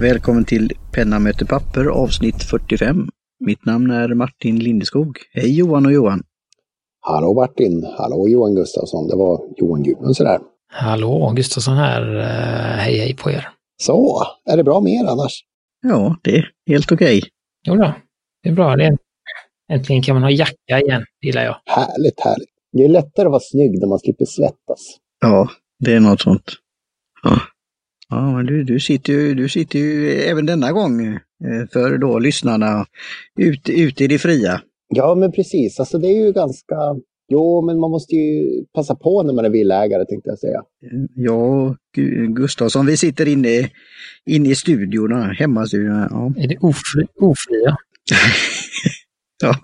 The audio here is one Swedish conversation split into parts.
Välkommen till Penna möter papper avsnitt 45. Mitt namn är Martin Lindeskog. Hej Johan och Johan! Hallå Martin! Hallå Johan Gustafsson! Det var Johan Gudmundsson här. Hallå Gustafsson här. Eh, hej hej på er! Så, är det bra med er annars? Ja, det är helt okej. Okay. Jo då, det är bra. Det är... Äntligen kan man ha jacka igen, gillar jag. Härligt, härligt. Det är lättare att vara snygg när man slipper svettas. Ja, det är något sånt. Ja. Ja, men du, du, sitter ju, du sitter ju även denna gång eh, för då lyssnarna ute ut i det fria. Ja, men precis. Alltså det är ju ganska... Jo, men man måste ju passa på när man är villägare, tänkte jag säga. Ja, Gustavsson, vi sitter inne, inne i studiorna, hemmastudiorna. Ja. Är det ofri, ofria? ja.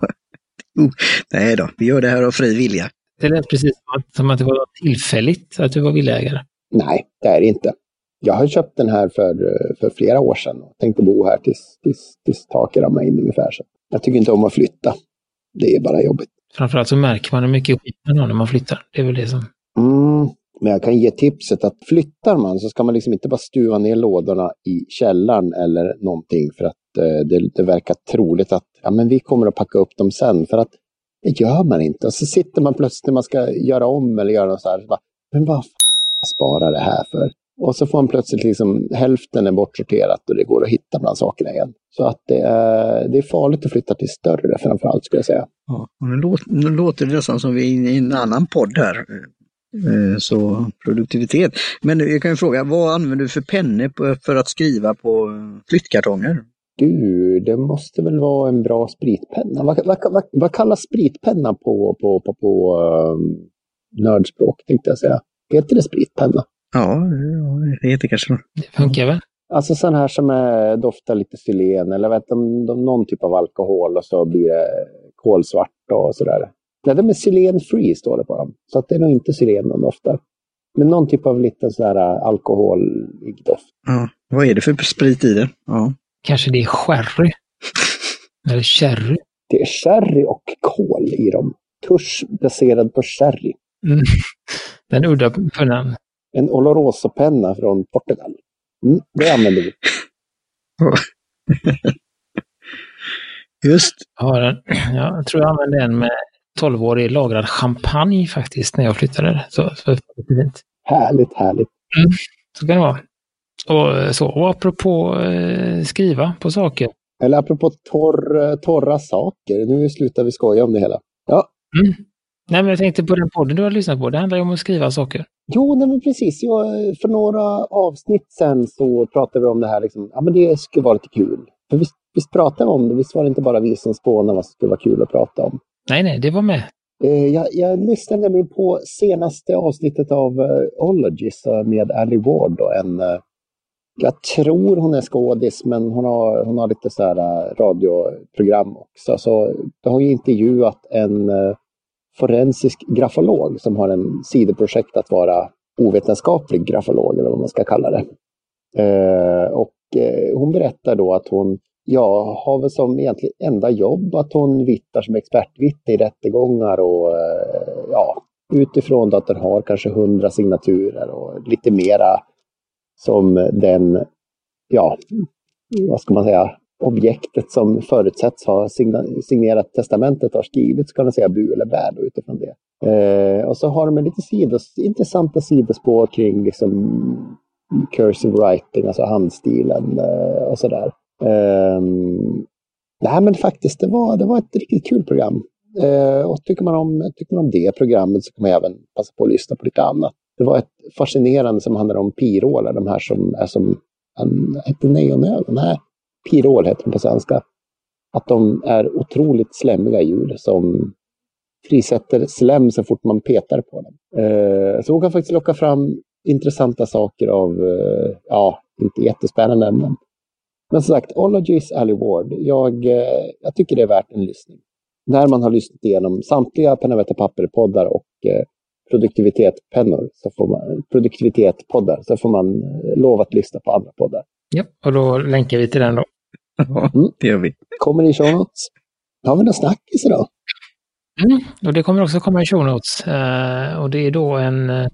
Oh, nej då, vi gör det här av fri vilja. Det lät precis som att, som att det var tillfälligt att du var villägare. Nej, det är det inte. Jag har köpt den här för, för flera år sedan och tänkte bo här tills, tills, tills taket ramlar in ungefär. Så jag tycker inte om att flytta. Det är bara jobbigt. Framförallt så märker man hur mycket skit man har när man flyttar. Det är väl det som... Mm, men jag kan ge tipset att flyttar man så ska man liksom inte bara stuva ner lådorna i källaren eller någonting för att eh, det, det, verkar troligt att ja, men vi kommer att packa upp dem sen. För att det gör man inte. Och så sitter man plötsligt när man ska göra om eller göra något så här. Så bara, men vad spara det här för? Och så får man plötsligt liksom hälften är bortsorterat och det går att hitta bland sakerna igen. Så att det är, det är farligt att flytta till större framförallt skulle jag säga. Ja, och nu, låter, nu låter det nästan som vi är i en annan podd här. Eh, så produktivitet. Men jag kan ju fråga, vad använder du för pennor för att skriva på flyttkartonger? Du, det måste väl vara en bra spritpenna. Vad, vad, vad, vad kallas spritpenna på, på, på, på um, nördspråk, tänkte jag säga? Heter det spritpenna? Ja, det heter kanske något. Det funkar väl? Alltså sån här som är, doftar lite sylen eller vet, de, de, någon typ av alkohol och så blir det kolsvart och sådär. Nej, de är sylen free står det på dem. Så att det är nog inte sylen de doftar. Men någon typ av liten sån här alkoholig doft. Ja, vad är det för sprit i det? Ja. Kanske det är sherry? Eller sherry? Det är sherry och kol i dem. Tusch baserad på sherry. Mm. Den udda pennan. En Oloroso-penna från Portugal. Mm, det använder vi. Just. Ja, jag tror jag använde en med 12-årig lagrad champagne faktiskt när jag flyttade. Så, så fint. Härligt, härligt. Mm, så kan det vara. Och, så, och apropå eh, skriva på saker. Eller apropå torr, torra saker. Nu slutar vi skoja om det hela. Ja. Mm. Nej, men jag tänkte på den podden du har lyssnat på. Det handlar ju om att skriva saker. Jo, nej, men precis. Jag, för några avsnitt sen så pratade vi om det här. Liksom, ja, men det skulle vara lite kul. För visst, visst pratade vi om det? Visst var det inte bara vi som spånade vad som skulle vara kul att prata om? Nej, nej, det var med. Eh, jag, jag lyssnade nämligen på senaste avsnittet av uh, Ologies med Ali Ward. Och en, uh, jag tror hon är skådis, men hon har, hon har lite så här radioprogram också. Så de har ju intervjuat en forensisk grafolog som har en sidoprojekt att vara ovetenskaplig grafolog, eller vad man ska kalla det. Uh, och hon berättar då att hon ja, har väl som egentligen enda jobb att hon vittnar som expertvittne i rättegångar och ja, utifrån att den har kanske hundra signaturer och lite mera som den, ja, vad ska man säga, objektet som förutsätts ha signerat testamentet har skrivit, så kan man säga bu eller bä då, utifrån det. Eh, och så har de lite sidos, intressanta sidospår kring liksom cursive writing, alltså handstilen eh, och sådär. Eh, nej men faktiskt, det var, det var ett riktigt kul program. Eh, och tycker man, om, tycker man om det programmet så kan man även passa på att lyssna på lite annat. Det var ett fascinerande som handlar om pirålar, de här som är som, en, hette neonöl, nej, Pirol heter de på svenska. Att de är otroligt slemmiga djur som frisätter slem så fort man petar på dem. Eh, så hon kan faktiskt locka fram intressanta saker av, eh, ja, inte jättespännande, men, men som sagt, Ologies Ally Ward, jag, eh, jag tycker det är värt en lyssning. När man har lyssnat igenom samtliga Penna Vette Papper-poddar och eh, produktivitetpennor, så får man, produktivitetpoddar, så får man eh, lov att lyssna på andra poddar. Ja, och då länkar vi till den då. Ja, mm. det gör vi. Kommer i show notes. Har vi några snackis idag? Mm, och det kommer också komma i show notes. Uh, och det är då en, uh,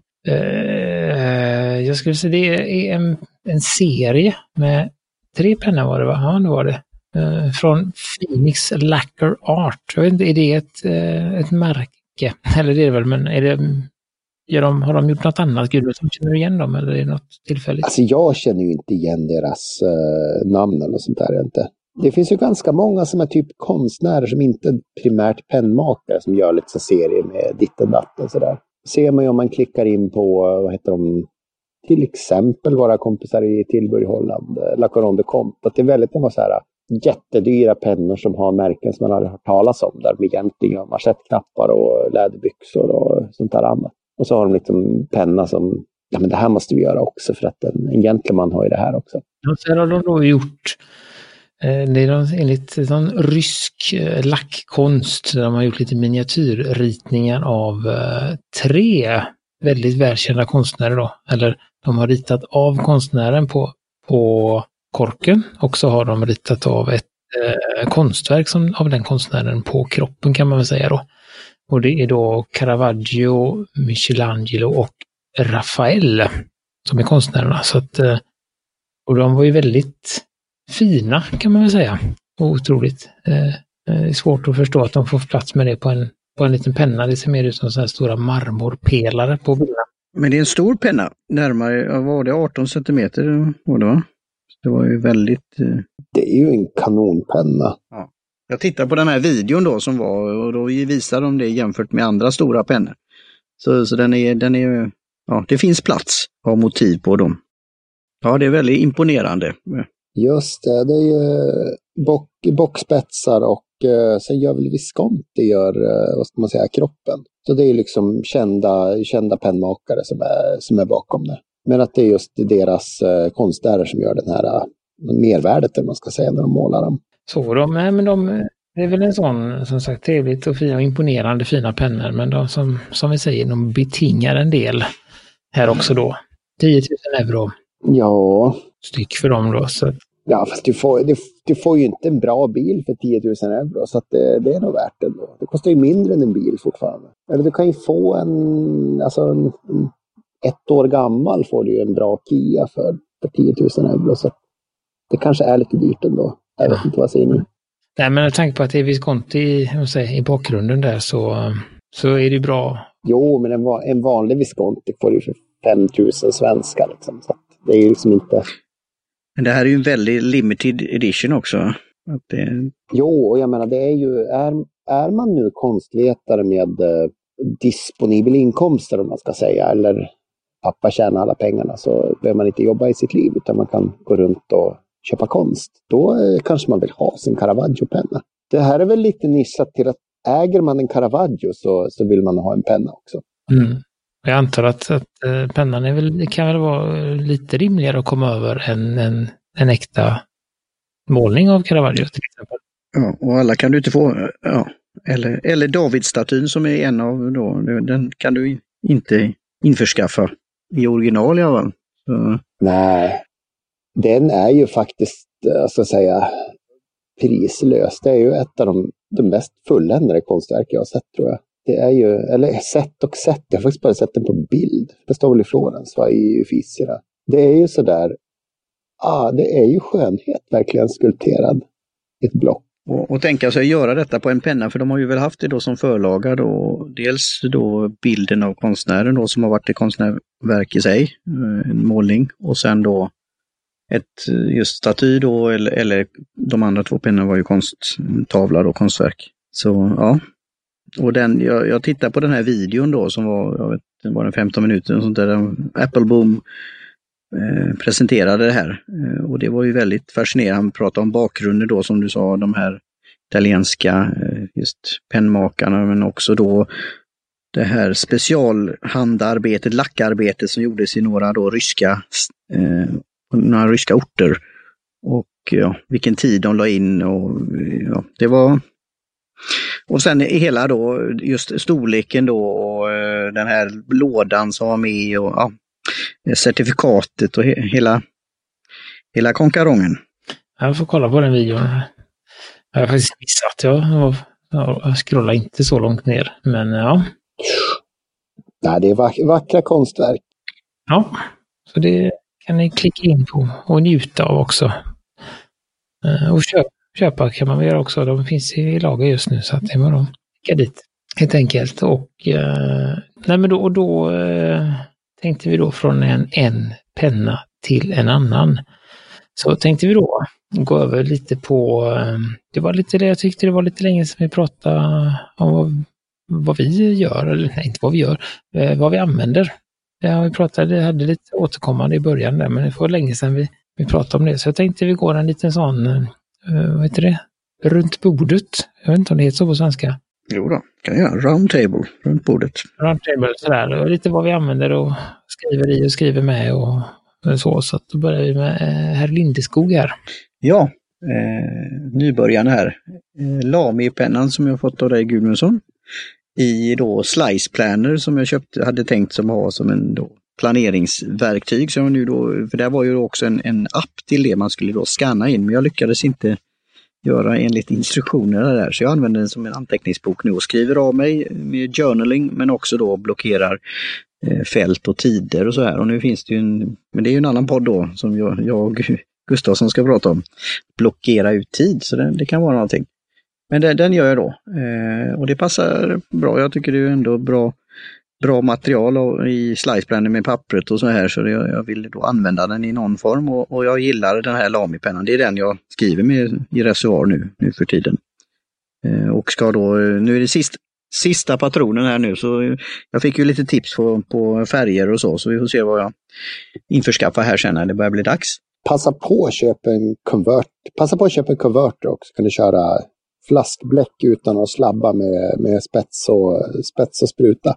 jag skulle säga det är en, en serie med tre pennor var det va? Ja, det var det. Eh, från Phoenix Lacquer Art. Jag vet inte, är det ett, ett märke? Eller det är det väl, men är det, de, har de gjort något annat? Gud, som känner du igen dem eller är det något tillfälligt? Alltså jag känner ju inte igen deras uh, namn eller sånt där inte. Det finns ju ganska många som är typ konstnärer som inte är primärt pennmakare som gör lite så serier med ditten datten sådär. Ser man ju om man klickar in på, eh, vad heter de, till exempel våra kompisar i Tillburg, Holland, eh, La Coron de Comte, att det är väldigt många så här jättedyra pennor som har märken som man aldrig hört talas om, där de egentligen har manschettknappar och läderbyxor och sånt där annat. Och så har de liksom penna som, ja men det här måste vi göra också för att en, en gentleman har ju det här också. Och sen har de då gjort eh, det är enligt någon rysk eh, lackkonst där de har gjort lite miniatyrritningar av eh, tre väldigt välkända konstnärer då. Eller de har ritat av konstnären på, på korken och så har de ritat av ett eh, konstverk som, av den konstnären på kroppen kan man väl säga då. Och det är då Caravaggio, Michelangelo och Rafael som är konstnärerna. Så att, och de var ju väldigt fina kan man väl säga. Otroligt. Eh, eh, det är svårt att förstå att de får plats med det på en, på en liten penna. Det ser mer ut som så här stora marmorpelare på bilderna. Men det är en stor penna, närmare, vad var det, 18 centimeter var det va? Det var ju väldigt... Eh... Det är ju en kanonpenna. Ja. Jag tittar på den här videon då som var och då visar de det jämfört med andra stora pennor. Så, så den är, den är, ja det finns plats att ha motiv på dem. Ja, det är väldigt imponerande. Just det, det är ju eh, bock, bockspetsar och eh, sen gör väl Visconti gör, eh, vad ska man säga, kroppen. Så det är liksom kända, kända pennmakare som är, som är bakom det. Men att det är just deras eh, konstnärer som gör den här eh, mervärdet, eller man ska säga, när de målar dem. Så de, men de, det är väl en sån, som sagt, trevligt och fina och imponerande fina pennor, men de som, som vi säger, de betingar en del här också då. 10 000 euro. Ja. Styck för dem då. Så. Ja, fast du får, du, du, får ju inte en bra bil för 10 000 euro, så det, det är nog värt det ändå. Det kostar ju mindre än en bil fortfarande. Eller du kan ju få en, alltså en, en ett år gammal får du ju en bra Kia för, för 10 000 euro. Så det kanske är lite dyrt ändå. Jag vet inte, vad säger ni? Nej, men med tanke på att det är Visconti säger, i bakgrunden där så, så är det bra. Jo, men en, en vanlig Visconti får du för 5 000 svenska. Liksom. Så det är ju liksom inte... Men det här är ju en väldigt limited edition också. Att det... Jo, och jag menar det är ju, är, är man nu konstvetare med eh, disponibel inkomster om man ska säga, eller pappa tjänar alla pengarna så behöver man inte jobba i sitt liv utan man kan gå runt och köpa konst. Då eh, kanske man vill ha sin Caravaggio-penna. Det här är väl lite nischat till att äger man en Caravaggio så, så vill man ha en penna också. Mm. Jag antar att, att eh, pennan är väl, kan väl vara lite rimligare att komma över än en, en äkta målning av Caravaggio till exempel. Ja, och alla kan du inte få. Ja. Eller, eller Davidstatyn som är en av då, den kan du inte införskaffa i original i alla fall. Så. Nej, den är ju faktiskt, eh, så ska säga, prislös. Det är ju ett av de, de mest fulländade konstverk jag har sett tror jag. Det är ju, eller sett och sett, jag har faktiskt bara sett den på bild. Det står väl i Florens, va, i Uffizierna. Det är ju sådär, ah, det är ju skönhet verkligen skulpterad i ett block. Och, och tänka sig att göra detta på en penna, för de har ju väl haft det då som förlaga då, dels då bilden av konstnären då som har varit ett konstnärverk i sig, eh, en målning, och sen då ett just staty då, eller, eller de andra två pennorna var ju konsttavlar och konstverk. Så ja, och den, jag, jag tittar på den här videon då som var, jag vet, var den 15 minuter, och sånt där, Appleboom eh, presenterade det här. Eh, och det var ju väldigt fascinerande. Han pratade om bakgrunden då som du sa, de här italienska eh, just pennmakarna men också då det här specialhandarbetet, lackarbetet som gjordes i några då ryska, eh, några ryska orter. Och ja, vilken tid de la in och ja, det var och sen hela då, just storleken då och eh, den här lådan som var med och ja, certifikatet och he hela, hela konkarongen. Jag får kolla på den videon. Jag har faktiskt missat. Jag, jag scrollar inte så långt ner, men ja. Nej, det är vack vackra konstverk. Ja, så det kan ni klicka in på och njuta av också. Eh, och köpa, köpa kan man väl göra också. De finns i lager just nu så att det är bara att klicka dit. Helt enkelt. Och, eh, nej men då, och då eh, tänkte vi då från en, en penna till en annan. Så tänkte vi då gå över lite på, eh, det var lite det jag tyckte det var lite länge sedan vi pratade om vad, vad vi gör, eller nej, inte vad vi gör, eh, vad vi använder. Ja, vi pratade, hade lite återkommande i början där, men det var länge sedan vi, vi pratade om det. Så jag tänkte vi går en liten sån, uh, vad heter det, runt bordet. Jag vet inte om det heter så på svenska. Jo då, kan jag göra. Round table, runt bordet. Round table, sådär. Och lite vad vi använder och skriver i och skriver med och så. Så att då börjar vi med eh, herr Lindeskog här. Ja, eh, nybörjarna här. Eh, Lami-pennan som jag fått av dig Gudmundsson. I då Slice Planner som jag köpte, hade tänkt som ha som en då planeringsverktyg. Så nu då, för där var ju också en, en app till det man skulle då scanna in, men jag lyckades inte göra enligt instruktionerna där. Så jag använder den som en anteckningsbok nu och skriver av mig med journaling men också då blockerar eh, fält och tider och så här. Och nu finns det ju en, men det är ju en annan podd då som jag, jag Gustafsson ska prata om. Blockera ut tid, så det, det kan vara någonting. Men den, den gör jag då eh, och det passar bra. Jag tycker det är ändå bra bra material i sliceblender med pappret och så här så jag, jag vill då använda den i någon form och, och jag gillar den här Lami-pennan. Det är den jag skriver med i reservoar nu, nu för tiden. Eh, och ska då, eh, nu är det sist, sista patronen här nu så jag fick ju lite tips på, på färger och så, så vi får se vad jag införskaffar här sen när det börjar bli dags. Passa på att köpa en convert. Passa på att köpa en converter också. Kan du köra flaskbläck utan att slabba med, med spets, och, spets och spruta.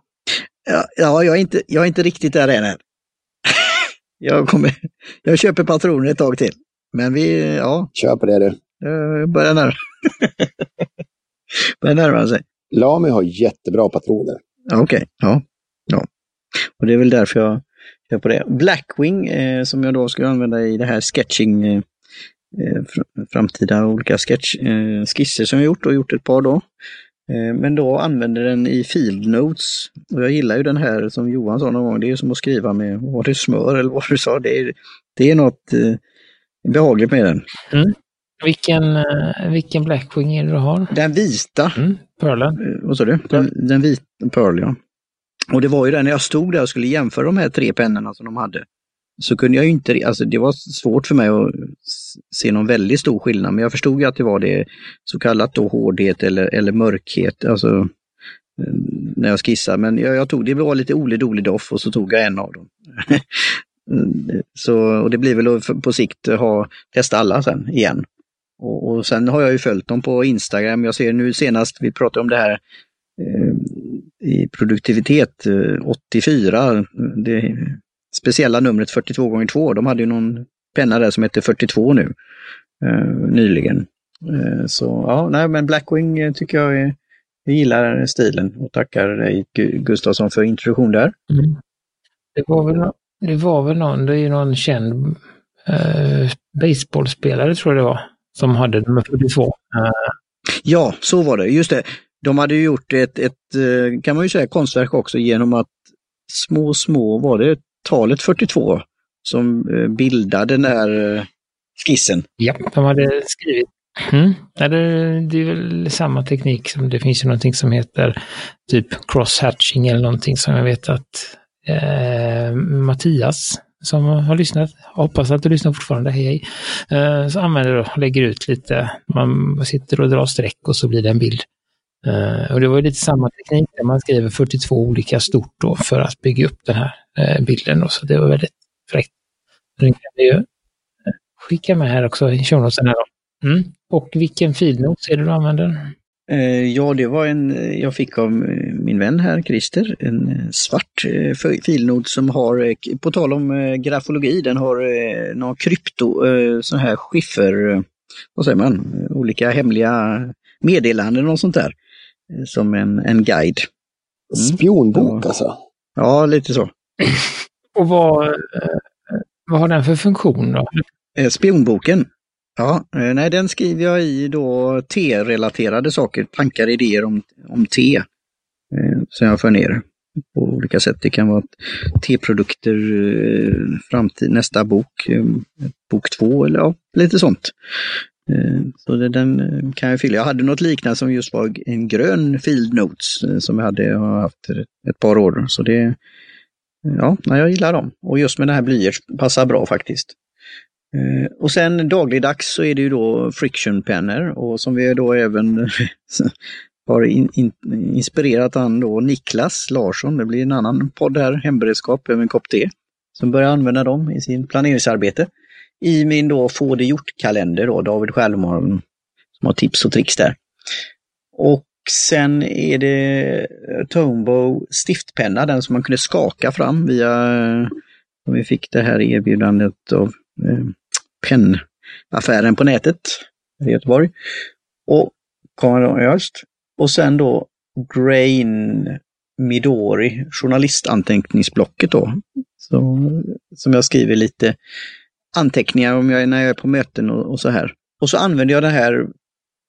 Ja, ja jag, är inte, jag är inte riktigt där än. jag, kommer, jag köper patroner ett tag till. Men vi, ja. Kör på det du. Det börjar närma, börjar närma sig. Lami har jättebra patroner. Okej, okay. ja. ja. Och det är väl därför jag på det. Blackwing eh, som jag då ska använda i det här sketching eh framtida olika sketch, eh, skisser som jag gjort och gjort ett par då. Eh, men då använder den i Field Notes. Och jag gillar ju den här som Johan sa någon gång, det är som att skriva med, var det smör eller vad du sa? Det är, det är något eh, behagligt med den. Mm. Vilken, eh, vilken Blackwing är det du har? Den vita. Mm, Pearlen. Eh, vad sa du? Den, den vita, Pearl ja. Och det var ju där när jag stod där och skulle jämföra de här tre pennorna som de hade så kunde jag inte, alltså det var svårt för mig att se någon väldigt stor skillnad, men jag förstod ju att det var det så kallat då hårdhet eller, eller mörkhet, alltså eh, när jag skissade. Men jag, jag tog, det var lite Ole Dole Doff och så tog jag en av dem. Mm, så, och det blir väl att på sikt ha, testa alla sen igen. Och, och, sen har jag ju följt dem på Instagram. Jag ser nu senast, vi pratade om det här eh, i produktivitet eh, 84. Eh, det, speciella numret 42 x 2 De hade ju någon penna där som hette 42 nu eh, nyligen. Eh, så ja, nej men Blackwing eh, tycker jag är, jag gillar stilen och tackar dig Gustafsson för introduktion där. Mm. Det, var väl, det var väl någon, det är någon känd eh, baseballspelare tror jag det var, som hade nummer 42. Eh. Ja, så var det, just det. De hade gjort ett, ett, eh, kan man ju säga, konstverk också genom att små, små, var det talet 42 som eh, bildade den här eh, skissen. Ja, de hade skrivit Mm. Ja, det, är väl samma teknik som det finns ju någonting som heter typ cross-hatching eller någonting som jag vet att eh, Mattias som har lyssnat, hoppas att du lyssnar fortfarande, hej hej, eh, så använder och lägger ut lite, man sitter och drar streck och så blir det en bild. Eh, och det var lite samma teknik där man skriver 42 olika stort då för att bygga upp den här bilden. Då, så det var väldigt fräckt. Den kan vi ju eh, skicka med här också i shownotesen. Mm. Och vilken filnos är det du använder? Ja, det var en jag fick av min vän här, Christer, en svart filnod som har, på tal om grafologi, den har någon krypto, sån här skiffer, vad säger man, olika hemliga meddelanden och sånt där. Som en, en guide. Mm. Spionbok alltså? Ja, lite så. Och vad, eh, vad har den för funktion då? Eh, spionboken. Ja, eh, nej den skriver jag i då T-relaterade saker, tankar, idéer om, om te. Som jag för ner på olika sätt. Det kan vara teprodukter, framtid, nästa bok, bok två eller ja, lite sånt. Eh, så det, den kan jag fylla. Jag hade något liknande som just var en grön Field Notes eh, som jag hade jag haft ett par år. Så det, ja, jag gillar dem. Och just med den här blyerts passar bra faktiskt. Eh, och sen dagligdags så är det ju då frictionpennor och som vi då även har in, in, inspirerat han då Niklas Larsson, det blir en annan podd här, Hemberedskap över en kopp te, som börjar använda dem i sin planeringsarbete i min då Få det gjort-kalender då, David Självmorgon, som har tips och tricks där. Och sen är det eh, Tombow stiftpenna, den som man kunde skaka fram via, eh, vi fick det här erbjudandet av eh, pennaffären på nätet i Göteborg. Och öst. Och sen då Grain Midori, journalistanteckningsblocket då. Så, som jag skriver lite anteckningar om jag, när jag är på möten och, och så här. Och så använder jag den här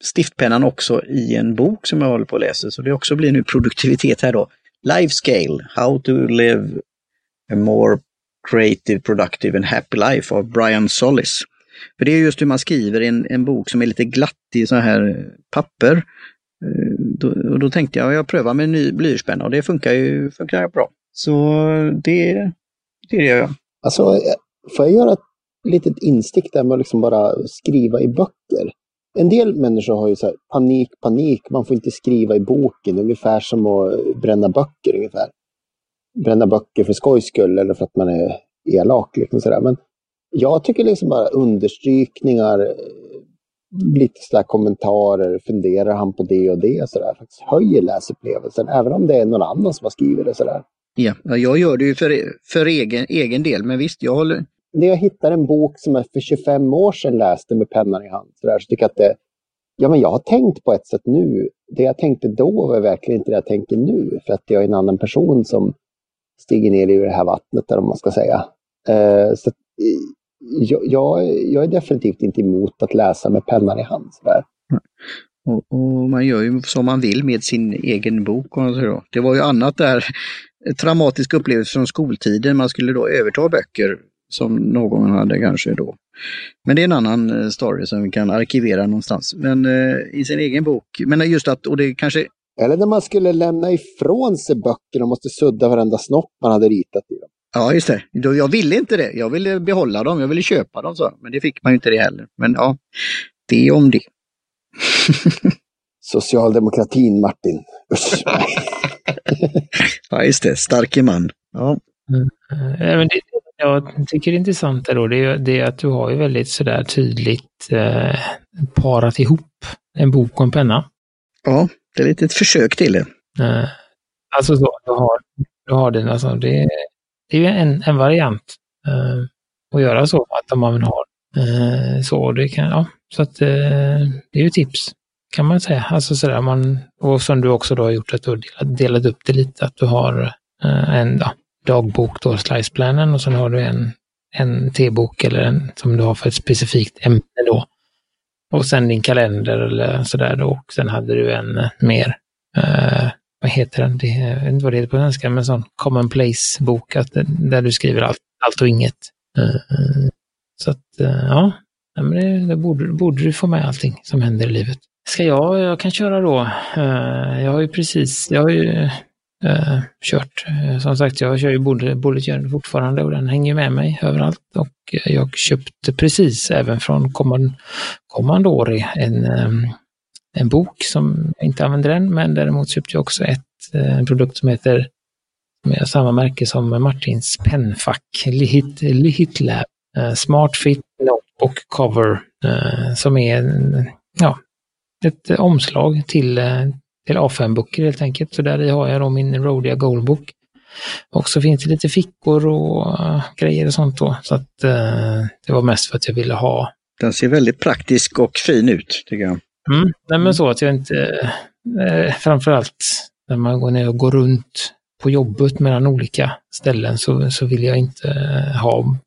stiftpennan också i en bok som jag håller på att läsa. Så det också blir nu produktivitet här då. Life Scale, How to live a more creative, productive and happy life av Brian Solis. För det är just hur man skriver en, en bok som är lite glatt i så här papper. Eh, då, och då tänkte jag, jag prövar med en ny blyertspenna och det funkar ju funkar bra. Så det, det gör jag. Alltså, eh, får jag göra ett litet instick där med att liksom bara skriva i böcker. En del människor har ju så panik, panik, man får inte skriva i boken, ungefär som att bränna böcker ungefär. Bränna böcker för skojs skull eller för att man är elak. Liksom sådär. Men jag tycker liksom bara understrykningar, lite sådär kommentarer, funderar han på det och det, sådär, faktiskt höjer läsupplevelsen, även om det är någon annan som har skrivit det. Sådär. Ja, jag gör det ju för, för egen, egen del, men visst, jag håller, när jag hittar en bok som jag för 25 år sedan läste med pennan i hand, så, där, så tycker jag att det, ja men jag har tänkt på ett sätt nu. Det jag tänkte då var verkligen inte det jag tänker nu, för att jag är en annan person som stiger ner i det här vattnet, eller man ska säga. Uh, så eh, jag, jag, jag, är definitivt inte emot att läsa med pennan i hand. Så där. Mm. Och, och, man gör ju som man vill med sin egen bok. Och så Det var ju annat där, eh, traumatisk upplevelse från skoltiden. Man skulle då överta böcker som någon hade kanske då. Men det är en annan eh, story som vi kan arkivera någonstans. Men eh, i sin egen bok. Men just att, och det kanske... Eller när man skulle lämna ifrån sig böckerna och måste sudda varenda snopp man hade ritat i dem. Ja, just det. Jag ville inte det. Jag ville behålla dem, jag ville köpa dem, så. men det fick man ju inte det heller. Men ja, det är om det. Socialdemokratin, Martin. Usch. ja, just det. Starke man. Ja. Mm. Äh, men det, jag tycker det är intressant då, det är, det är att du har ju väldigt sådär tydligt eh, parat ihop en bok och en penna. Ja, det är lite ett försök till det. Eh, alltså så, du har, du har den, alltså det, det är ju en, en variant eh, att göra så, att om man har eh, så, det kan, ja, så att eh, det är ju tips kan man säga. Alltså sådär man, och som du också då har gjort, att du har delat, delat upp det lite, att du har eh, en, ja, dagbok, då, sliceplanen och sen har du en, en T-bok eller en som du har för ett specifikt ämne då. Och sen din kalender eller sådär då. Och sen hade du en mer, eh, vad heter den, det, jag vet inte vad det heter på svenska, men sån commonplace-bok där du skriver allt, allt och inget. Eh, så att, eh, ja, men det, det borde, borde du få med allting som händer i livet. Ska jag, jag kan köra då. Eh, jag har ju precis, jag har ju eh, kört. Eh, som sagt, jag kör ju Bullet Journal fortfarande och den hänger med mig överallt. Och eh, jag köpte precis även från Commandori en, ehm, en bok som jag inte använder än, men däremot köpte jag också ett, eh, en produkt som heter med samma märke som Martins pennfack, Lihit, Lihit Lab. Smart Fit Notebook Cover som är ja, ett omslag till, till A5-böcker helt enkelt. Så där har jag då min Rodia Goldbook. Och så finns det lite fickor och uh, grejer och sånt då. Så att uh, det var mest för att jag ville ha. Den ser väldigt praktisk och fin ut tycker jag. Mm, nej men så att jag inte, uh, framförallt när man går ner och går runt på jobbet mellan olika ställen så, så vill jag inte ha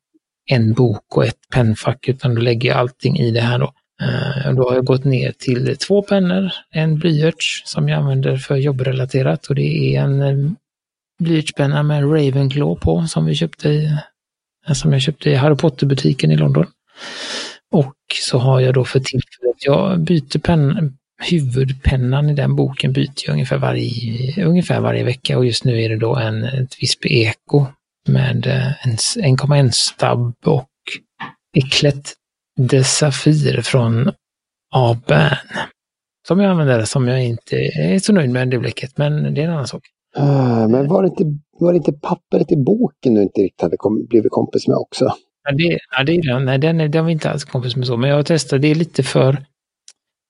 en bok och ett pennfack utan då lägger jag allting i det här då. Eh, då har jag gått ner till två pennor, en blyerts som jag använder för jobbrelaterat och det är en eh, blyertspenna med Ravenclaw på som vi köpte i, eh, som jag köpte i Harry Potter-butiken i London. Och så har jag då för tillfället jag byter penna, huvudpennan i den boken byter jag ungefär varje, ungefär varje vecka och just nu är det då en ett Visp Eko med en 1,1 stabb och Eklet de Safir från Aben. Som jag använder som jag inte är så nöjd med det bläcket, men det är en annan sak. Uh, men var det, inte, var det inte pappret i boken du inte riktigt hade kom, blivit kompis med också? Ja, det, ja, det är den. Nej, den, är, den var inte alls kompis med så, men jag har testat. Det är lite för...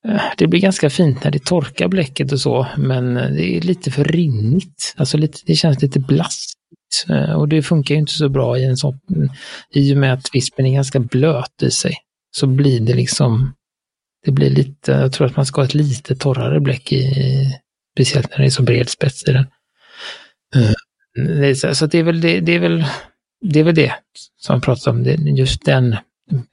eh, Det blir ganska fint när det torkar bläcket och så, men det är lite för rinnigt. Alltså lite, det känns lite blaskigt. Eh, Och det funkar ju inte så bra i en sån... I och med att vispen är ganska blöt i sig, så blir det liksom... Det blir lite... Jag tror att man ska ha ett lite torrare bläck i... Speciellt när det är så bred spets i den. Eh, det är så, så det är väl det, det är väl det är väl det som jag pratar om. Det, just den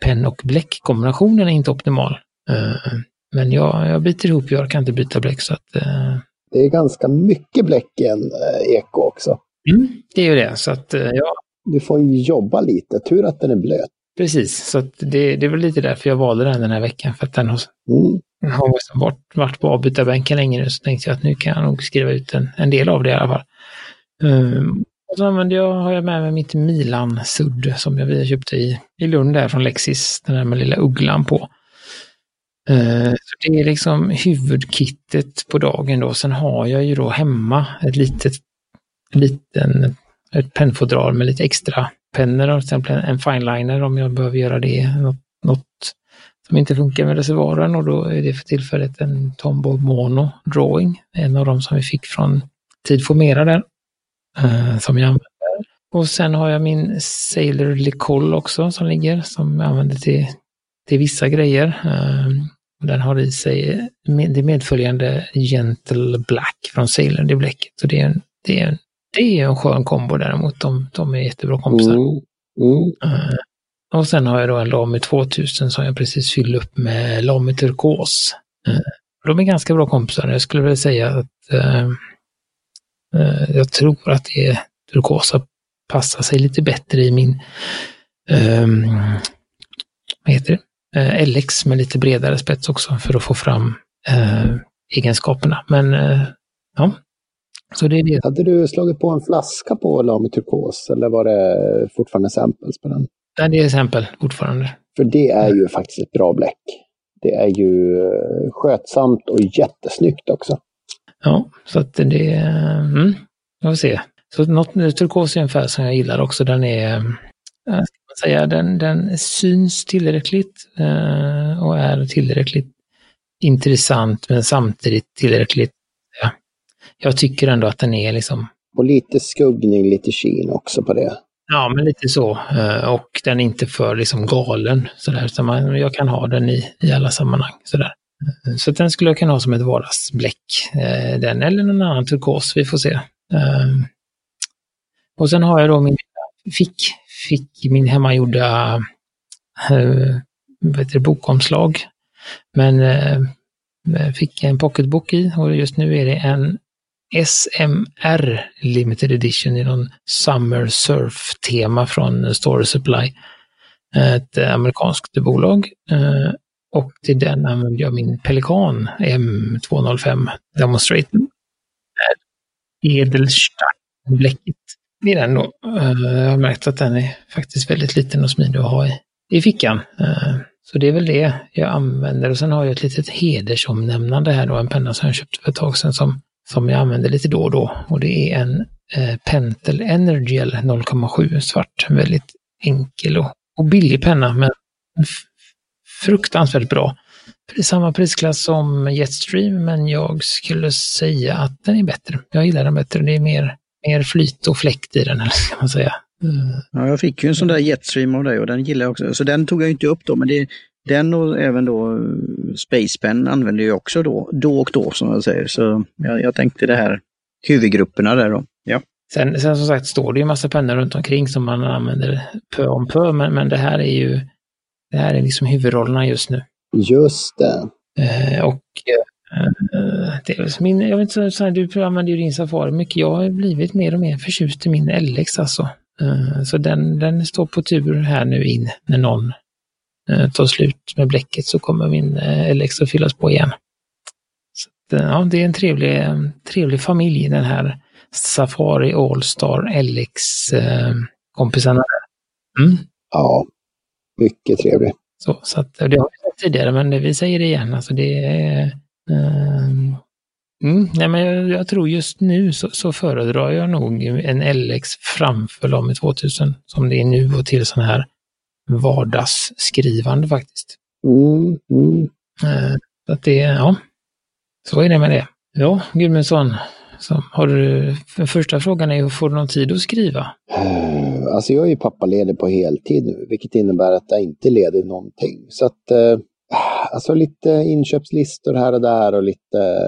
penn och bläckkombinationen är inte optimal. Eh, Men jag, jag byter ihop, jag kan inte byta bläck så att eh, Det är ganska mycket bläck i en eh, eko också. mm, det är ju det. Så att eh, ja, Du får ju jobba lite. Tur att den är blöt. Precis. Så det, det är väl lite därför jag valde den den här veckan. För att den har, Mm. har liksom varit, varit på avbytarbänken länge nu. Så tänkte jag att nu kan jag nog skriva ut en, en del av det i alla fall. Um, och så använder jag, har jag med mig mitt Milan-sudd som jag vi köpte i, i Lund där från Lexis. Den där med lilla ugglan på. Eh, så det är liksom huvudkittet på dagen då. Sen har jag ju då hemma ett litet, liten, ett pennfodral med lite extra pennor. Till exempel en fineliner om jag behöver göra det. Något, något som inte funkar med reservoaren och då är det för tillfället en Tombow Mono Drawing. En av dem som vi fick från Tid Formera där. eh, som jag använder. Och sen har jag min Sailor Licol också som ligger som jag använder till, till vissa grejer. Eh, och Den har i sig med- det medföljande Gentle Black från Sailor, det bläcket. Så det är en, det är en, det är en skön kombo däremot. De, de är jättebra kompisar. Mm. Mm. Eh, Och sen har jag då en Lamy 2000 som jag precis fyllde upp med Lamy Turkos. Eh, De är ganska bra kompisar. Jag skulle vilja säga att eh, eh, jag tror att det är turkosa passar sig lite bättre i min ehm, vad heter det? Eh, LX med lite bredare spets också för att få fram eh, egenskaperna. Men eh, ja, så det är det. Hade du slagit på en flaska på Lamy Turkos eller var det fortfarande samples på den? Nej, det är exempel fortfarande. För det är ju faktiskt ett bra bläck. Det är ju eh, skötsamt och jättesnyggt också. Ja, så att det... Mm, jag får se. Så något turkos är en färg som jag gillar också. Den är, eh, ska man säga, den, den syns tillräckligt eh, och är tillräckligt intressant men samtidigt tillräckligt... Ja, jag tycker ändå att den är liksom... Och lite skuggning, lite kin också på det. Ja, men lite så. eh, Och den är inte för liksom galen. Sådär, utan man, jag kan ha den i, i alla sammanhang. Sådär. Eh, Så den skulle jag kunna ha som ett vardagsbläck. eh, Den eller någon annan turkos, vi får se. Och sen har jag då min fick, fick min hemmagjorda det, bokomslag. Men fick en pocketbok i och just nu är det en SMR Limited Edition i någon Summer Surf-tema från Story Supply. Ett eh, amerikanskt bolag. Eh, och till den använder jag min Pelikan M205 Demonstrator. Eh, Edelstein-bläcket i den då. Jag har märkt att den är faktiskt väldigt liten och smidig att ha i, i fickan. Så det är väl det jag använder. Och sen har jag ett litet hedersomnämnande här då, en penna som jag köpte för ett tag sedan som, som jag använder lite då och då. Och det är en eh, Pentel Energiel 0,7 svart. En väldigt enkel och, och billig penna men fruktansvärt bra. Det är samma prisklass som Jetstream men jag skulle säga att den är bättre. Jag gillar den bättre. Det är mer, mer flyt och fläkt i den, eller ska man säga. Mm. Ja, jag fick ju en sån där Jetstream av dig och den gillar jag också. Så den tog jag inte upp då, men det, den och även då eh, Spacepen använder jag också då, då och då som jag säger. Så jag, jag tänkte det här huvudgrupperna där då. Ja. Sen, sen som sagt står det ju massa pennor runt omkring som man använder pö om pö, men, men det här är ju det här är liksom huvudrollerna just nu. Just det. Eh, och eh, det är min, jag vet inte, så här, du använder ju din Safari mycket. Jag har blivit mer och mer förtjust i min LX alltså. Eh, så den, den står på tur här nu in när någon tar slut med bläcket så kommer min eh, LX att fyllas på igen. Så, eh, ja, det är en trevlig, trevlig familj den här Safari All-Star LX-kompisarna. Mm. Ja, mycket trevlig. Så, så att, det har vi sagt tidigare, men vi säger det igen. Alltså det är, um, mm, nej, men jag, jag, tror just nu så, så föredrar jag nog en LX framför Lamy 2000 som det är nu och till sån här vardagsskrivande faktiskt. Mm, mm. Uh, så att det, ja, så är det med det. Ja, Gudmundsson, så har du, första frågan är, får du någon tid att skriva? Eh, alltså jag är ju pappaledig på heltid nu, vilket innebär att jag inte leder någonting. Så att, eh, alltså lite inköpslistor här och där och lite,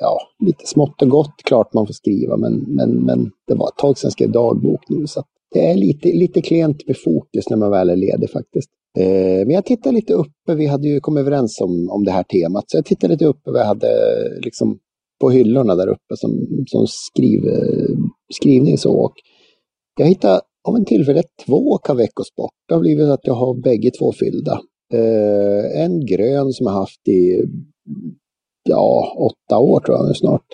ja, lite smått och gott. Klart man får skriva, men, men, men det var ett tag sedan jag skrev dagbok nu. Så det är lite, lite klent med fokus när man väl är ledig faktiskt. Eh, men jag tittade lite uppe, vi hade ju kommit överens om, om det här temat, så jag tittade lite uppe vad jag hade liksom på hyllorna där uppe som, som skriv, skrivning. Så. Och jag hittade av en tillfällighet två Caveco Sport. Det har blivit att jag har bägge två fyllda. Eh, en grön som jag haft i ja, åtta år tror jag nu snart.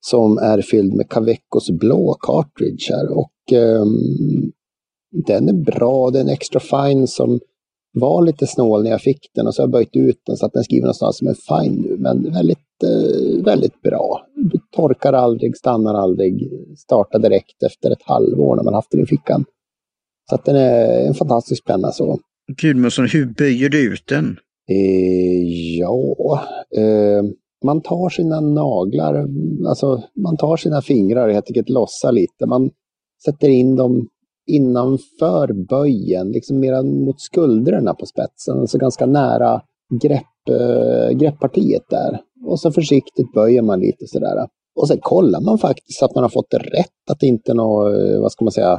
Som är fylld med Cavecos blå cartridge här. Och eh, den är bra, den är extra fine som var lite snål när jag fick den och så har jag böjt ut den så att den skriver någonstans som är fine nu. Men väldigt, eh, väldigt bra. Torkar aldrig, stannar aldrig, startar direkt efter ett halvår när man haft den i fickan. Så att den är en fantastisk penna så. Gudmundsson, hur böjer du ut den? Eh, ja, eh, man tar sina naglar, alltså man tar sina fingrar och helt enkelt lossar lite. Man sätter in dem innanför böjen, liksom mera mot skuldrorna på spetsen, alltså ganska nära grepp, eh, äh, grepppartiet där. Och så försiktigt böjer man lite sådär. Och sen kollar man faktiskt att man har fått det rätt, att det inte något, eh, vad ska man säga,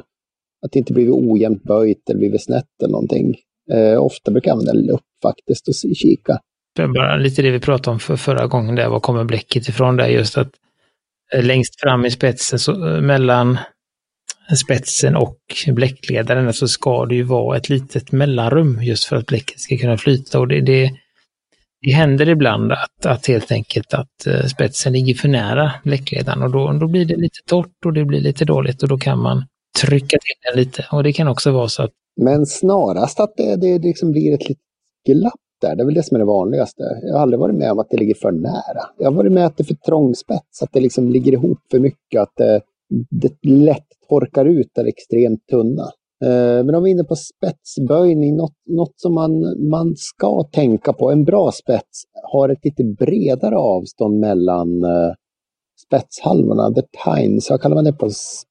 att det inte blivit ojämnt böjt eller blivit snett eller någonting. Eh, ofta brukar jag använda lupp faktiskt och kika. Bara lite det vi pratade om för förra gången där, var kommer bläcket ifrån där, just att eh, längst fram i spetsen, så, eh, mellan spetsen och bläckledaren så ska det ju vara ett litet mellanrum just för att bläcket ska kunna flyta. Och det, det, det händer ibland att, att helt enkelt att eh, spetsen ligger för nära bläckledaren och då, då blir det lite torrt och det blir lite dåligt och då kan man trycka till den lite. Och det kan också vara så att... Men snarast att det, det liksom blir ett litet glapp där. Det är väl det som är det vanligaste. Jag har aldrig varit med om att det ligger för nära. Jag har varit med att det är för trång spets, att det liksom ligger ihop för mycket, att det, det lätt torkar ut är extremt tunna. Eh, men om vi är inne på spetsböjning, något, något som man, man ska tänka på. En bra spets har ett lite bredare avstånd mellan eh, spetshalvorna, the tines, vad kallar man det på,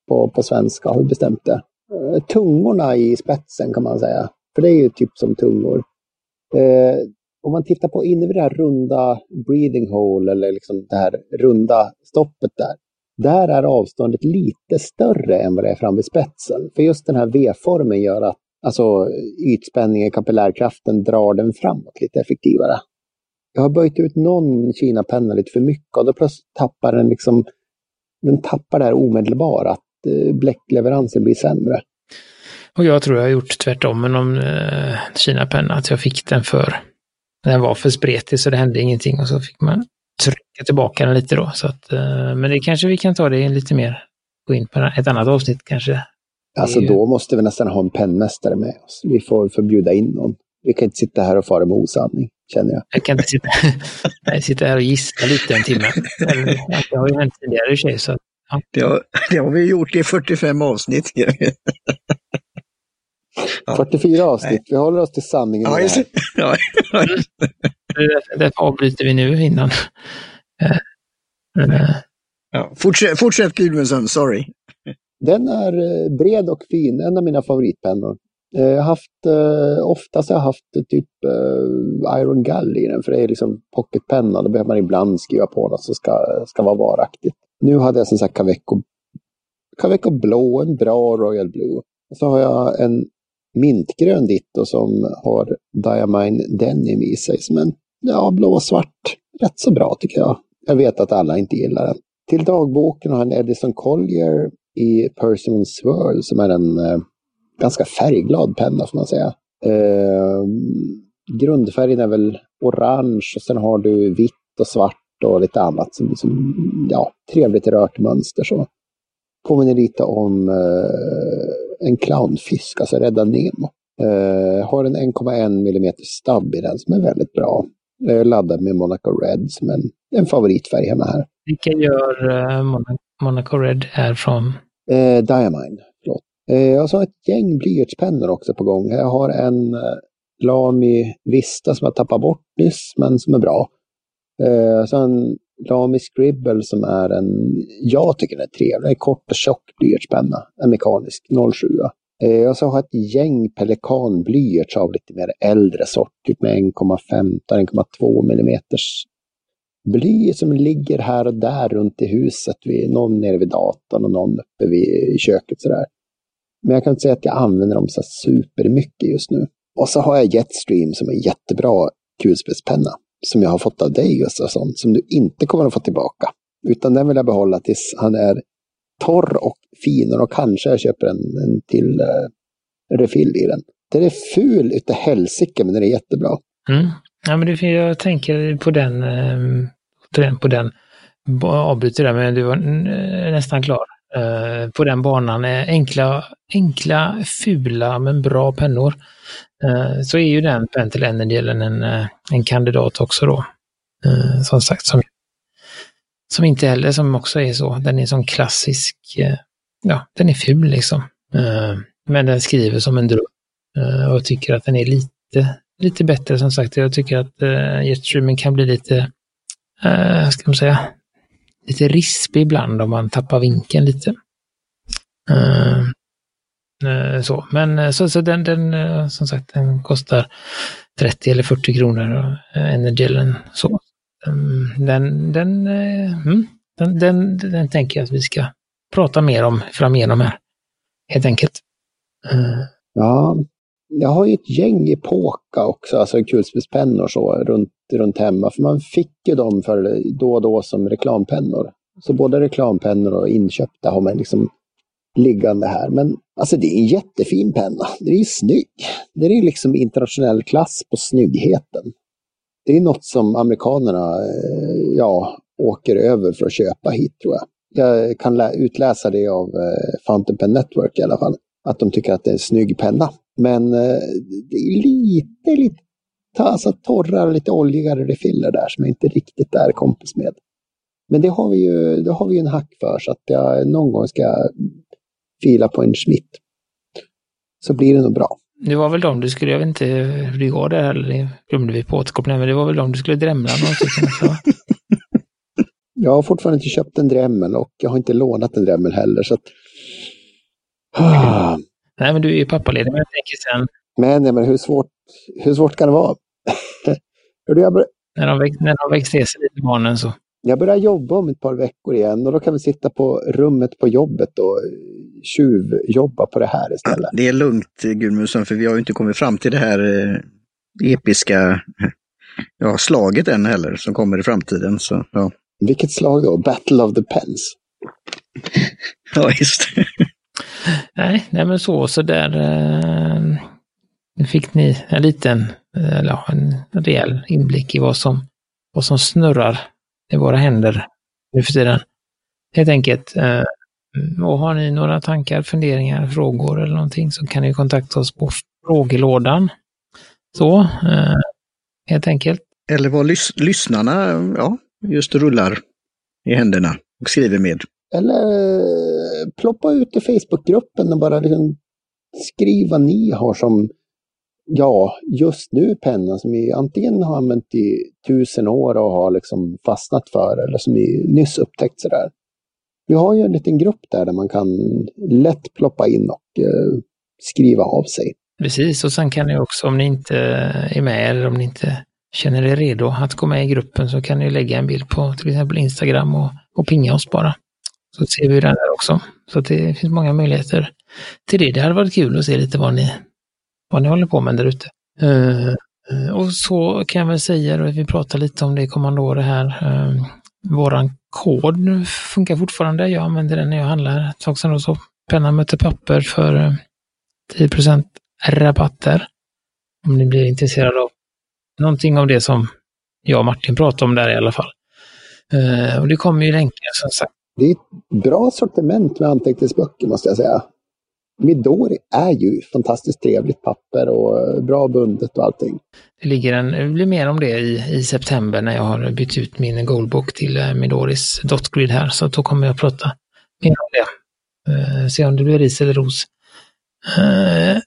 på, på svenska? Har vi bestämt det? Eh, tungorna i spetsen kan man säga. För det är ju typ som tungor. Eh, om man tittar på inne vid det här runda breathing hole eller liksom det här runda stoppet där där är avståndet lite större än vad det är fram vid spetsen. För just den här V-formen gör att alltså, ytspänningen, kapillärkraften drar den framåt lite effektivare. Jag har böjt ut någon Kina-penna lite för mycket och då plötsligt tappar den liksom, den tappar det här omedelbara, att eh, bläckleveransen blir sämre. Och jag tror jag har gjort tvärtom med någon eh, Kina-penna, att jag fick den för, den var för spretig så det hände ingenting och så fick man trycka tillbaka den lite då. Så att, eh, men det kanske vi kan ta det lite mer, gå in på ett annat avsnitt kanske. Alltså då måste vi nästan ha en pennmästare med oss. Vi får förbjuda in någon. Vi kan inte sitta här och fara med osanning, känner jag. Jag kan inte sitta, nej, sitta här och gissa lite en timme. Det har ju hänt tidigare i sig. Så, ja. det, har, det har vi gjort i 45 avsnitt. 44 avsnitt, Nej. vi håller oss till sanningen. Ja, just, ja. Därför avbryter vi nu innan. Eh, ja, fortsätt, fortsätt Gudmundsson, sorry. Den är eh, bred och fin, en av mina favoritpennor. Eh, jag har haft, oftast har jag haft typ Iron Gall i den, för det är liksom pocketpenna. Då behöver man ibland skriva på något som ska, ska vara varaktigt. Nu hade jag som sagt Caveco, Caveco blå, en bra Royal Blue. Och så har jag en mintgrön ditto som har Diamine Denim i sig. Som en ja, blå och svart. Rätt så bra tycker jag. Jag vet att alla inte gillar den. Till dagboken har han en Edison Collier i Person Swirl som är en eh, ganska färgglad penna får man säga. Eh, grundfärgen är väl orange och sen har du vitt och svart och lite annat som, som ja, trevligt rört mönster. Så påminner lite om eh, en clownfisk, alltså Rädda Nemo. Eh, har en 1,1 mm stabb i den som är väldigt bra. Eh, laddad med Monaco Red som en, en favoritfärg hemma här. Vilka gör uh, Monaco Red är från? Eh, Diamine, förlåt. Eh, så har ett gäng blyertspennor också på gång. Jag har en eh, Lamy Vista som jag tappat bort nyss, men som är bra. Eh, så en Lamy Scribble som är en, jag tycker den är trevlig, en kort och tjock blyertspenna, en mekanisk 07. Eh, och så har jag ett gäng Pelikan blyerts av lite mer äldre sort, typ med 1,15-1,2 mm bly som ligger här och där runt i huset, vid, någon nere vid datorn och någon uppe vid, i köket sådär. Men jag kan inte säga att jag använder dem så supermycket just nu. Och så har jag Jetstream som är jättebra kulspetspenna. Som jag har fått av dig Gustafsson, som du inte kommer att få tillbaka. Utan den vill jag behålla tills han är torr och fin och kanske jag köper en, en till uh, refill i den. Den är ful utav helsike men den är jättebra. Mm. Ja, men det, jag tänker på den, eh, på den, avbryter där, men du var nästan klar. Eh, på den banan, enkla, enkla, fula men bra pennor. Eh, så är ju den Pentel Energy-delen en, eh, en kandidat också då. Eh, som sagt, som, som inte heller, som också är så, den är som klassisk, eh, ja, den är ful liksom. Men den skriver som en dröm. Och jag tycker att den är lite, lite bättre som sagt. Jag tycker att Jetstreamen kan bli lite, uh, ska man säga, lite rispig ibland om man tappar vinkeln lite. Uh, uh, så, men eh, så, så den, den uh, som sagt, den kostar 30 eller 40 kronor, uh, Energelen så. Um, den, den, mm, den, den, den, tänker jag att vi ska prata mer om framigenom här, helt enkelt. Ja, jag har ju ett gäng i Påka också, alltså kulspetspennor så runt, runt hemma. För man fick ju dem för då och då som reklampennor. Så både reklampennor och inköpta har man liksom liggande här. Men alltså det är en jättefin penna. Den är ju snygg. Det är liksom internationell klass på snyggheten. Det är något som amerikanerna eh, ja, åker över för att köpa hit tror jag. Jag kan utläsa det av eh, Fountain Pen Network i alla fall. Att de tycker att det är en snygg penna. Men eh, det är lite, lite alltså, torrare, lite oljigare refiller där som jag inte riktigt är kompis med. Men det har vi ju, det har vi en hack för så att jag någon gång ska fila på en Schmidt. Så blir det nog bra. Det var väl de du skulle, jag vet inte hur det går där, eller det glömde vi på återkoppling, men det var väl de du skulle drämla någonting Jag har fortfarande inte köpt en drämmel och jag har inte lånat en drämmel heller. Så att... Nej, men du är ju pappaledig, men jag tänker sen... Men, men hur, svårt, hur svårt kan det vara? jag bör... när, de växt, när de växte sig lite, barnen, så... Jag börjar jobba om ett par veckor igen och då kan vi sitta på rummet på jobbet och tjuvjobba på det här istället. Det är lugnt Gudmundsson, för vi har ju inte kommit fram till det här eh, episka ja, slaget än heller, som kommer i framtiden. Så, ja. Vilket slag då? Battle of the Pens? ja, just nej, nej, men så, så där eh, fick ni en liten, eller en rejäl inblick i vad som, vad som snurrar i våra händer nu för tiden. Helt enkelt. Eh, och har ni några tankar, funderingar, frågor eller någonting så kan ni kontakta oss på frågelådan. Så, eh, helt enkelt. Eller vad lys lyssnarna ja, just rullar i händerna och skriver med. Eller eh, ploppa ut i Facebookgruppen och bara liksom skriv vad ni har som, ja, just nu penna som ni antingen har använt i tusen år och har liksom fastnat för eller som ni nyss upptäckt sådär. Vi har ju en liten grupp där, där man kan lätt ploppa in och eh, skriva av sig. Precis, och sen kan ni också om ni inte är med eller om ni inte känner er redo att gå med i gruppen så kan ni lägga en bild på till exempel Instagram och, och pinga oss bara. Så ser vi den här också. Så det finns många möjligheter till det. Det hade varit kul att se lite vad ni, vad ni håller på med där ute. Uh, och så kan jag väl säga, och vi pratar lite om det kommande året här. Uh, våran kod funkar fortfarande. Jag använder den när jag handlar. Ett tag sedan så penna möter papper för eh, 10% rabatter. Om ni blir intresserade av någonting av det som jag och Martin pratade om där i alla fall. Och det kommer ju länkar som sagt. Det är ett bra sortiment med anteckningsböcker måste jag säga. Midori är ju fantastiskt trevligt papper och bra bundet och allting. Det, ligger en, det blir mer om det i, i september när jag har bytt ut min Goldbook till eh, Midoris Dotgrid här, så då kommer jag att prata mer om det. Uh, se om det blir ris eller ros. Uh,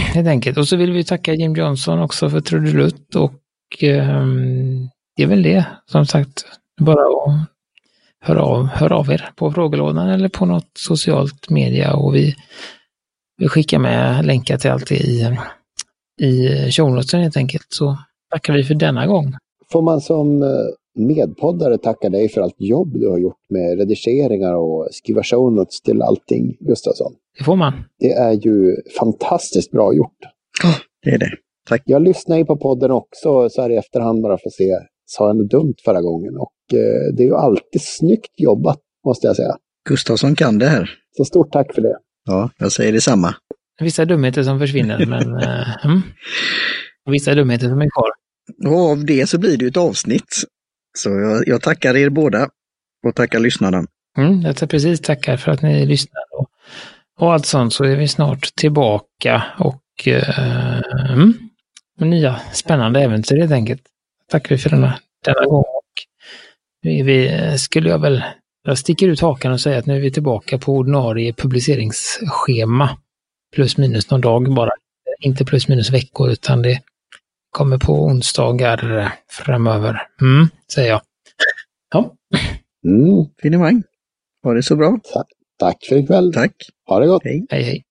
helt enkelt. Och så vill vi tacka Jim Johnson också för trudelutt och um, det är väl det. Som sagt, bara att höra av, hör av er på frågelådan eller på något socialt media och vi, vi skickar med länkar till allt i, i shownotesen helt enkelt. Så tackar vi för denna gång. Får man som medpoddare tacka dig för allt jobb du har gjort med redigeringar och skriva shownotes till allting, Gustafsson. Det får man. Det är ju fantastiskt bra gjort. Ja, det är det. Tack. Jag lyssnar ju på podden också så här i efterhand bara för att se, sa jag något dumt förra gången? Och eh, det är ju alltid snyggt jobbat, måste jag säga. Gustafsson kan det här. Så stort tack för det. Ja, jag säger detsamma. Vissa dumheter som försvinner, men eh, mm. vissa dumheter som är kvar. Och av det så blir det ett avsnitt. Så jag, jag tackar er båda och tackar lyssnarna. Mm, jag tar precis tackar för att ni lyssnar och, och allt sånt så är vi snart tillbaka och eh, mm, med nya spännande äventyr helt enkelt. Tackar vi för denna, denna gång. Och vi, vi skulle jag väl, jag sticker ut hakan och säger att nu är vi tillbaka på ordinarie publiceringsschema. Plus minus någon dag bara. Inte plus minus veckor utan det kommer på onsdagar framöver. Mm, säger jag. Ja. Mm. Finemang. Ha det så bra. Tack för ikväll. Tack. Ha det gott. Hej. Hej hej.